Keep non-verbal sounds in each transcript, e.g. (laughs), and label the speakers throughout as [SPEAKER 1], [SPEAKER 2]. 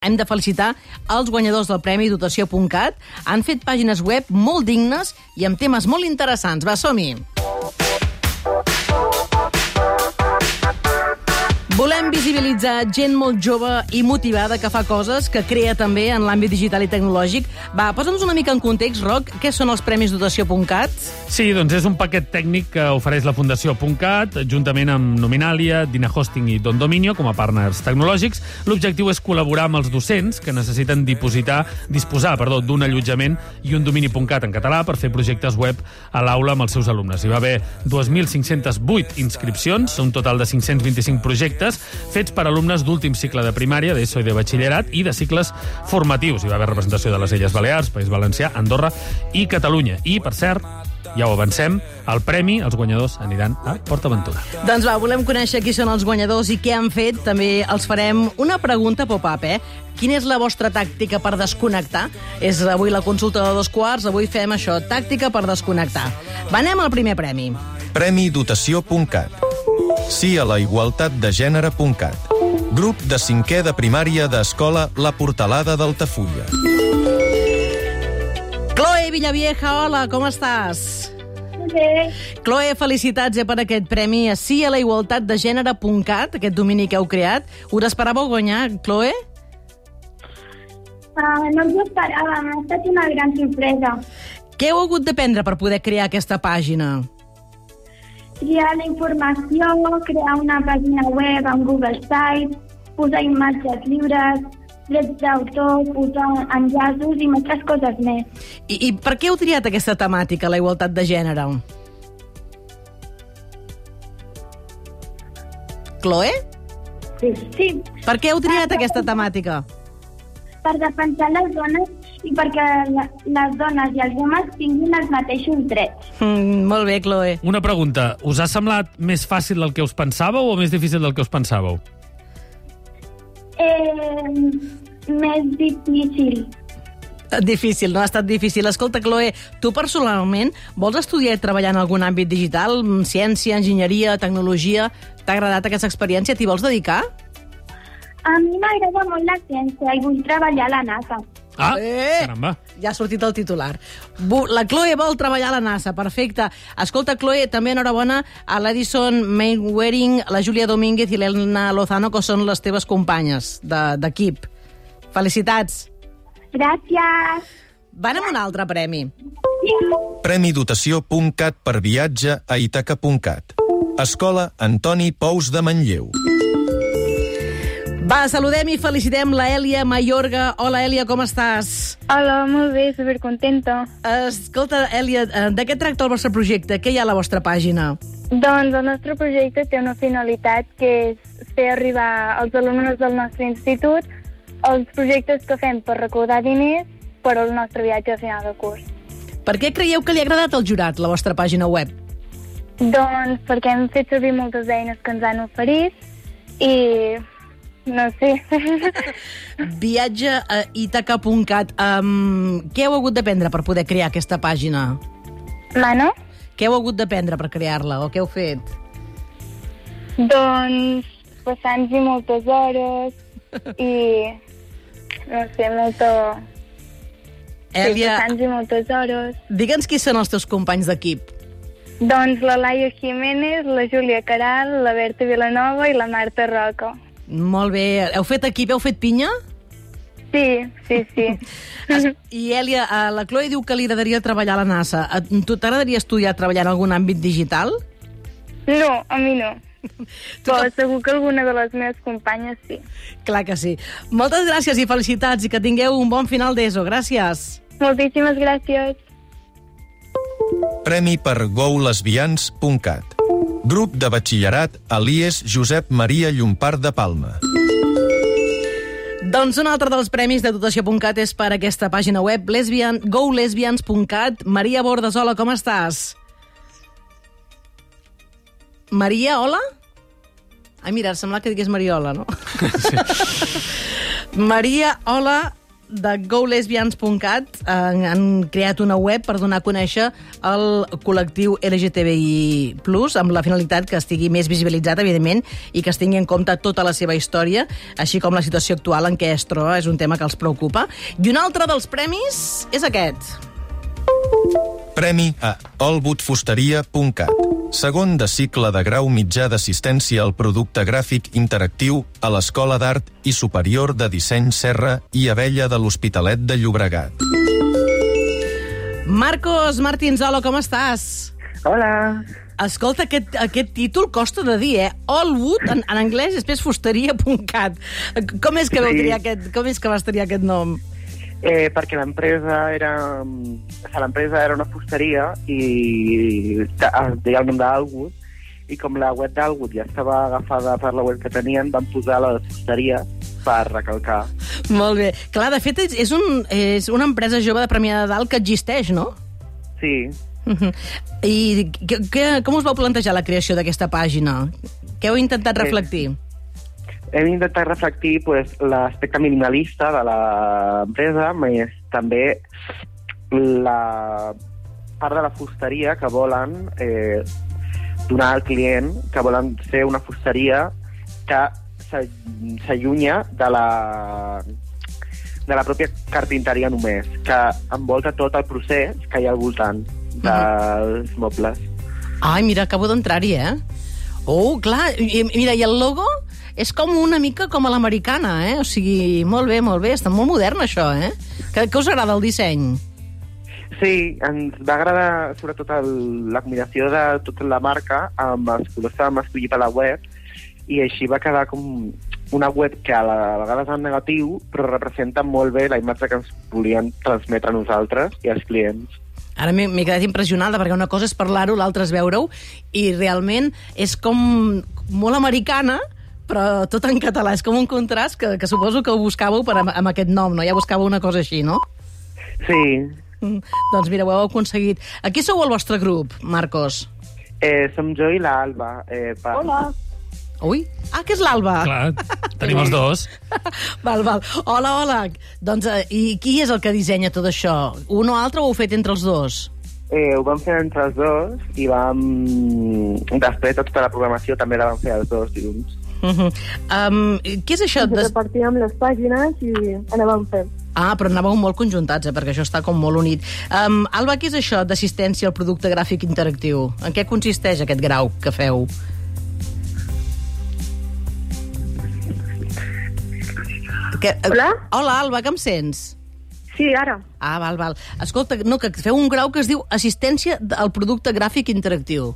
[SPEAKER 1] Hem de felicitar els guanyadors del Premi Dotació.cat. Han fet pàgines web molt dignes i amb temes molt interessants. Va, som-hi! Volem visibilitzar gent molt jove i motivada que fa coses, que crea també en l'àmbit digital i tecnològic. Va, posa'ns una mica en context, Roc, què són els Premis Dotació.cat?
[SPEAKER 2] Sí, doncs és un paquet tècnic que ofereix la Fundació .cat, juntament amb Nominalia, Dina Hosting i Don Dominio, com a partners tecnològics. L'objectiu és col·laborar amb els docents que necessiten dipositar, disposar perdó, d'un allotjament i un domini .cat en català per fer projectes web a l'aula amb els seus alumnes. Hi va haver 2.508 inscripcions, un total de 525 projectes, fets per alumnes d'últim cicle de primària, d'ESO i de batxillerat, i de cicles formatius. Hi va haver representació de les Illes Balears, País Valencià, Andorra i Catalunya. I, per cert, ja ho avancem, el premi, els guanyadors aniran a PortAventura.
[SPEAKER 1] Doncs va, volem conèixer qui són els guanyadors i què han fet. També els farem una pregunta pop-up, eh? Quina és la vostra tàctica per desconnectar? És avui la consulta de dos quarts, avui fem això, tàctica per desconnectar. Va, anem al primer premi.
[SPEAKER 3] Premi Dotació.cat. Sí a la igualtat de gènere.cat. Grup de cinquè de primària d'escola La Portalada d'Altafulla.
[SPEAKER 1] Chloe Villavieja, hola, com estàs?
[SPEAKER 4] Bé,
[SPEAKER 1] Chloe, felicitats eh, per aquest premi a Sí a la igualtat de gènere.cat, aquest domini que heu creat. Us esperàveu guanyar, Chloe?
[SPEAKER 4] uh, no ens ho esperàvem, ha estat una gran sorpresa.
[SPEAKER 1] Què heu hagut d'aprendre per poder crear aquesta pàgina?
[SPEAKER 4] Triar la informació, crear una pàgina web amb Google Sites, posar imatges lliures, drets d'autor, posar enllaços i moltes coses més.
[SPEAKER 1] I, I per què heu triat aquesta temàtica, la igualtat de gènere? Chloe?
[SPEAKER 4] Sí. sí,
[SPEAKER 1] Per què heu triat aquesta temàtica?
[SPEAKER 4] per defensar les dones i perquè les dones i els homes tinguin els mateixos drets.
[SPEAKER 1] Mm, molt bé, Chloe.
[SPEAKER 2] Una pregunta, us ha semblat més fàcil del que us pensàveu o més difícil del que us pensàveu?
[SPEAKER 4] Eh, més difícil.
[SPEAKER 1] Difícil, no ha estat difícil. Escolta, Chloe, tu personalment vols estudiar i treballar en algun àmbit digital? Mm, Ciència, enginyeria, tecnologia? T'ha agradat aquesta experiència? T'hi vols dedicar?
[SPEAKER 4] A mi m'agrada molt la ciència i vull treballar a la NASA.
[SPEAKER 2] Ah,
[SPEAKER 1] Eh!
[SPEAKER 2] caramba.
[SPEAKER 1] Ja ha sortit el titular. Bu- La Chloe vol treballar a la NASA, perfecte. Escolta, Chloe, també enhorabona a l'Edison Mainwaring, la Júlia Domínguez i l'Elna Lozano, que són les teves companyes de- d'equip. Felicitats.
[SPEAKER 4] Gràcies.
[SPEAKER 1] Van amb un altre premi.
[SPEAKER 3] Premi Dotació.cat per viatge a Itaca.cat. Escola Antoni Pous de Manlleu.
[SPEAKER 1] Va, saludem i felicitem la Èlia Mayorga. Hola, Èlia, com estàs?
[SPEAKER 5] Hola, molt bé, supercontenta.
[SPEAKER 1] Escolta, Èlia, eh, de què tracta el vostre projecte? Què hi ha a la vostra pàgina?
[SPEAKER 5] Doncs el nostre projecte té una finalitat que és fer arribar als alumnes del nostre institut els projectes que fem per recaudar diners per al nostre viatge a final de curs.
[SPEAKER 1] Per què creieu que li ha agradat al jurat, la vostra pàgina web?
[SPEAKER 5] Doncs perquè hem fet servir moltes eines que ens han oferit i no sé. (laughs)
[SPEAKER 1] Viatge a itaca.cat. Um, què heu hagut d'aprendre per poder crear aquesta pàgina?
[SPEAKER 5] Mano?
[SPEAKER 1] Què heu hagut d'aprendre per crear-la o què heu fet?
[SPEAKER 5] Doncs passant-hi moltes hores i no sé, molta... Sí,
[SPEAKER 1] Èlia,
[SPEAKER 5] passant-hi moltes hores.
[SPEAKER 1] digue'ns qui són els teus companys d'equip.
[SPEAKER 5] Doncs la Laia Jiménez, la Júlia Caral, la Berta Vilanova i la Marta Roca.
[SPEAKER 1] Molt bé. Heu fet equip? Heu fet pinya?
[SPEAKER 5] Sí, sí, sí. (laughs)
[SPEAKER 1] I Èlia, eh, la Chloe diu que li agradaria treballar a la NASA. A tu t'agradaria estudiar treballar en algun àmbit digital?
[SPEAKER 5] No, a mi no.
[SPEAKER 1] Tu (laughs)
[SPEAKER 5] Però
[SPEAKER 1] que-
[SPEAKER 5] segur que alguna de les meves companyes sí.
[SPEAKER 1] Clar que sí. Moltes gràcies i felicitats i que tingueu un bon final d'ESO. Gràcies.
[SPEAKER 5] Moltíssimes gràcies.
[SPEAKER 3] Premi per goulesbians.cat. Grup de batxillerat Elies Josep Maria Llompart de Palma.
[SPEAKER 1] Doncs un altre dels premis de dotació.cat és per aquesta pàgina web lesbian, golesbians.cat. Maria Bordes, hola, com estàs? Maria, hola? Ai, mira, sembla que digués Mariola, no? Sí. (laughs) Maria, hola. De golesbians.cat han, han creat una web per donar a conèixer el col·lectiu LGTBI+, amb la finalitat que estigui més visibilitzat, evidentment, i que es tingui en compte tota la seva història, així com la situació actual en què es troba, és un tema que els preocupa. I un altre dels premis és aquest.
[SPEAKER 3] Premi a olwoodfusteria.cat. Segon de cicle de grau mitjà d'assistència al producte gràfic interactiu a l'Escola d'Art i Superior de Disseny Serra i Abella de l'Hospitalet de Llobregat.
[SPEAKER 1] Marcos Martinzolo, com estàs?
[SPEAKER 6] Hola.
[SPEAKER 1] Escolta, aquest, aquest títol costa de dir, eh? Allwood, en, en anglès, després fusteria.cat. Com és que vau
[SPEAKER 6] Sí.
[SPEAKER 1] triar aquest, com és que vas triar aquest nom?
[SPEAKER 6] Eh, perquè l'empresa era... L'empresa era una fusteria i es deia el nom d'Alwood i com la web d'Alwood ja estava agafada per la web que tenien, van posar la fusteria per recalcar.
[SPEAKER 1] Molt bé. Clar, de fet, és, un, és una empresa jove de Premià de Dalt que existeix, no?
[SPEAKER 6] Sí,
[SPEAKER 1] Mhm. I que, que, com us vau plantejar la creació d'aquesta pàgina? Què heu intentat
[SPEAKER 6] Eh,
[SPEAKER 1] reflectir?
[SPEAKER 6] Hem intentat reflectir pues, l'aspecte minimalista de l'empresa, més també la part de la fusteria que volen eh, donar al client, que volen ser una fusteria que s'a- s'allunya de la de la pròpia carpinteria només, que envolta tot el procés que hi ha al voltant dels mobles.
[SPEAKER 1] Ai, mira, acabo d'entrar-hi, eh? Oh, clar, i, mira, i el logo és com una mica com a l'americana, eh? O sigui, molt bé, molt bé, està molt modern, això, eh? Què, què us agrada el disseny?
[SPEAKER 6] Sí, ens va agradar sobretot el, la combinació de tota la marca amb els colors que vam escollir per la web i així va quedar com una web que a la a vegades és en negatiu però representa molt bé la imatge que ens volien transmetre a nosaltres i als clients.
[SPEAKER 1] Ara m'he quedat impressionada, perquè una cosa és parlar-ho, l'altra és veure-ho, i realment és com molt americana, però tot en català. És com un contrast que, que suposo que ho buscàveu per, amb, amb aquest nom, no? Ja buscàveu una cosa així, no?
[SPEAKER 6] Sí,
[SPEAKER 1] Mm, doncs mira, ho heu aconseguit. Aquí sou el vostre grup, Marcos.
[SPEAKER 6] eh, som jo i l'Alba. Eh, per...
[SPEAKER 4] Hola.
[SPEAKER 1] Ui, ah, que és l'Alba.
[SPEAKER 2] Clar, tenim els dos. (laughs)
[SPEAKER 1] Val, val. Hola, hola. Doncs, eh, i qui és el que dissenya tot això? Un o altre o ho heu fet entre els dos?
[SPEAKER 6] Eh, ho vam fer entre els dos i vam... Després tota la programació també la vam fer els dos junts.
[SPEAKER 1] Uh -huh. um, què és això? Des...
[SPEAKER 7] repartíem les pàgines i anàvem fent.
[SPEAKER 1] Ah, però anàveu molt conjuntats, eh, perquè això està com molt unit. Um, Alba, què és això d'assistència al producte gràfic interactiu? En què consisteix aquest grau que feu? Que,
[SPEAKER 7] Hola?
[SPEAKER 1] Hola, Alba, que em sents?
[SPEAKER 7] Sí, ara.
[SPEAKER 1] Ah, val, val. Escolta, no, que feu un grau que es diu assistència al producte gràfic interactiu.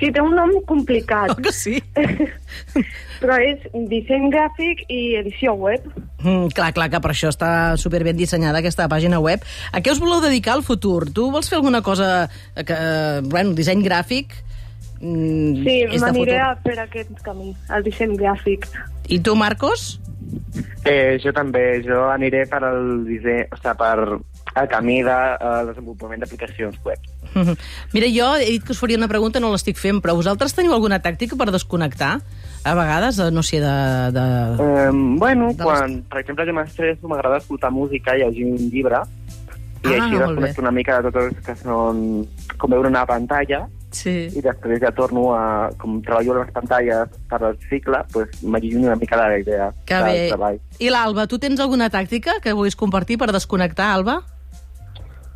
[SPEAKER 7] Sí, té un nom complicat, (laughs)
[SPEAKER 1] Oh, que sí? (laughs)
[SPEAKER 7] però és disseny gràfic i edició web.
[SPEAKER 1] Mm, clar, clar, que per això està superben dissenyada aquesta pàgina web. A què us voleu dedicar al futur? Tu vols fer alguna cosa que, eh, bueno, disseny gràfic? Mm,
[SPEAKER 7] Sí, m'aniré a per aquest camí, el disseny gràfic.
[SPEAKER 1] I tu, Marcos?
[SPEAKER 6] Eh, jo també, jo aniré per el disseny, o sigui, per el camí de eh, desenvolupament d'aplicacions web. (laughs)
[SPEAKER 1] Mira, jo he dit que us faria una pregunta, no l'estic fent, però vosaltres teniu alguna tàctica per desconnectar? A vegades, eh, no sé, de... de...
[SPEAKER 6] Eh, bueno,
[SPEAKER 1] De
[SPEAKER 6] quan, per exemple, jo m'estresso, m'agrada escoltar música i llegir un llibre, i
[SPEAKER 1] Ah,
[SPEAKER 6] així desconnecto una mica de tot el que són com veure una pantalla,
[SPEAKER 1] Sí.
[SPEAKER 6] i després ja torno a, com treballo a les pantalles per al cicle, pues, m'allunyo una mica de la idea
[SPEAKER 1] Que
[SPEAKER 6] del
[SPEAKER 1] bé.
[SPEAKER 6] treball.
[SPEAKER 1] I l'Alba, tu tens alguna tàctica que vulguis compartir per desconnectar, Alba?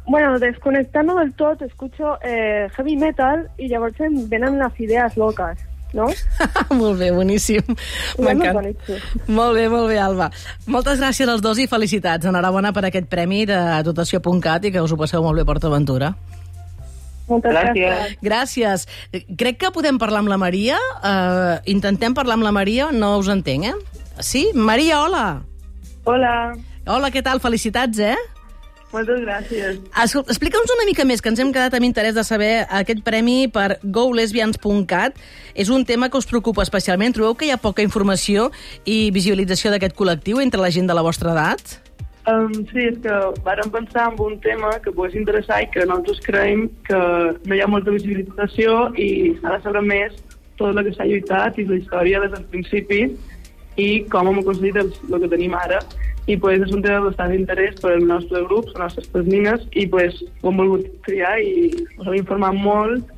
[SPEAKER 7] Bueno, desconectando del tot, escucho eh, heavy metal y llavors em venen les idees loques, no? (laughs)
[SPEAKER 1] molt bé, boníssim. M'encanta. Molt bé, molt bé, Alba. Moltes gràcies als dos i felicitats. Enhorabona per aquest premi de dotació.cat i que us ho passeu molt bé a PortAventura.
[SPEAKER 7] Moltes
[SPEAKER 6] Gràcies.
[SPEAKER 7] gràcies.
[SPEAKER 1] Gràcies. Crec que podem parlar amb la Maria. Uh, intentem parlar amb la Maria. No us entenc, eh? Sí? Maria, hola.
[SPEAKER 7] Hola,
[SPEAKER 1] Hola, què tal? Felicitats, eh?
[SPEAKER 7] Moltes gràcies.
[SPEAKER 1] Escolta, Explica'ns una mica més, que ens hem quedat amb interès de saber aquest premi per golesbians.cat. És un tema que us preocupa especialment. Trobeu que hi ha poca informació i visibilització d'aquest col·lectiu entre la gent de la vostra edat?
[SPEAKER 8] Um, sí, és que vàrem pensar en un tema que pogués interessar i que nosaltres creiem que no hi ha molta visibilització i s'ha de saber més tot el que s'ha lluitat i la història des del principi i com hem aconseguit el, el que tenim ara. i pues, és un tema bastant d'interès per al nostre grup, les nostres tesnines, i pues, ho hem volgut triar i us hem informat molt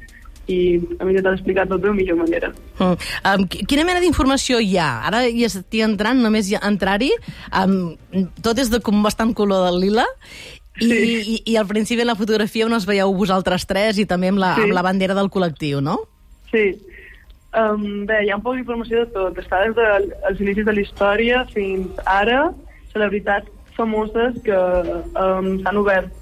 [SPEAKER 8] i hem intentat explicar tot de la millor manera.
[SPEAKER 1] Mm. Um, qui- quina mena d'informació hi ha? Ara hi estic entrant, només hi entrar-hi. Um, tot és de com bastant color del lila. I, i, I al principi en la fotografia on us veieu vosaltres tres i també amb la,
[SPEAKER 8] Sí.
[SPEAKER 1] amb la bandera del col·lectiu, no?
[SPEAKER 8] Sí. Um, bé, hi ha un poc d'informació de tot. Està des dels inicis de la història fins ara, celebritats famoses que um, s'han obert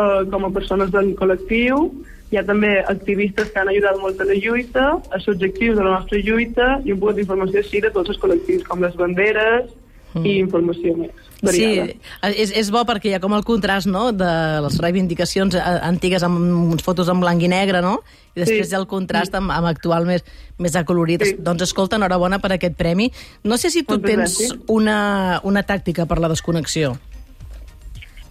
[SPEAKER 8] uh, com a persones del col·lectiu. Hi ha també activistes que han ajudat molt a la lluita, els objectius de la nostra lluita i un poc d'informació així de tots els col·lectius, com les banderes mm. i informació més. variada.
[SPEAKER 1] Sí, és, és bo perquè hi ha com el contrast no? de les reivindicacions eh, antigues amb uns fotos en blanc i negre, no? I després
[SPEAKER 8] Sí.
[SPEAKER 1] hi ha el contrast amb, amb actual més, més acolorit.
[SPEAKER 8] Sí.
[SPEAKER 1] Doncs escolta, enhorabona per aquest premi. No sé si tu
[SPEAKER 8] Moltes
[SPEAKER 1] tens
[SPEAKER 8] gràcies.
[SPEAKER 1] una, una tàctica per la desconnexió.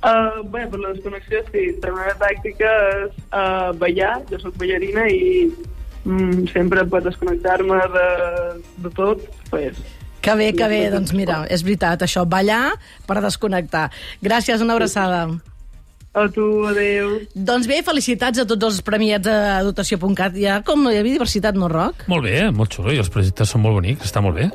[SPEAKER 8] Uh, bé, per la desconnexió, sí. La meva tàctica és uh, ballar. Jo sóc ballarina i mm, sempre per desconnectar-me de, de tot, pues,
[SPEAKER 1] Que bé, que bé, doncs mira, és veritat, això, ballar per desconnectar. Gràcies, una abraçada.
[SPEAKER 8] a tu, adeu.
[SPEAKER 1] Doncs bé, felicitats a tots els premiats a dotació.cat. Ha com hi havia diversitat, no, Roc?
[SPEAKER 2] Molt bé, molt xulo, i els projectes són molt bonics, està molt bé.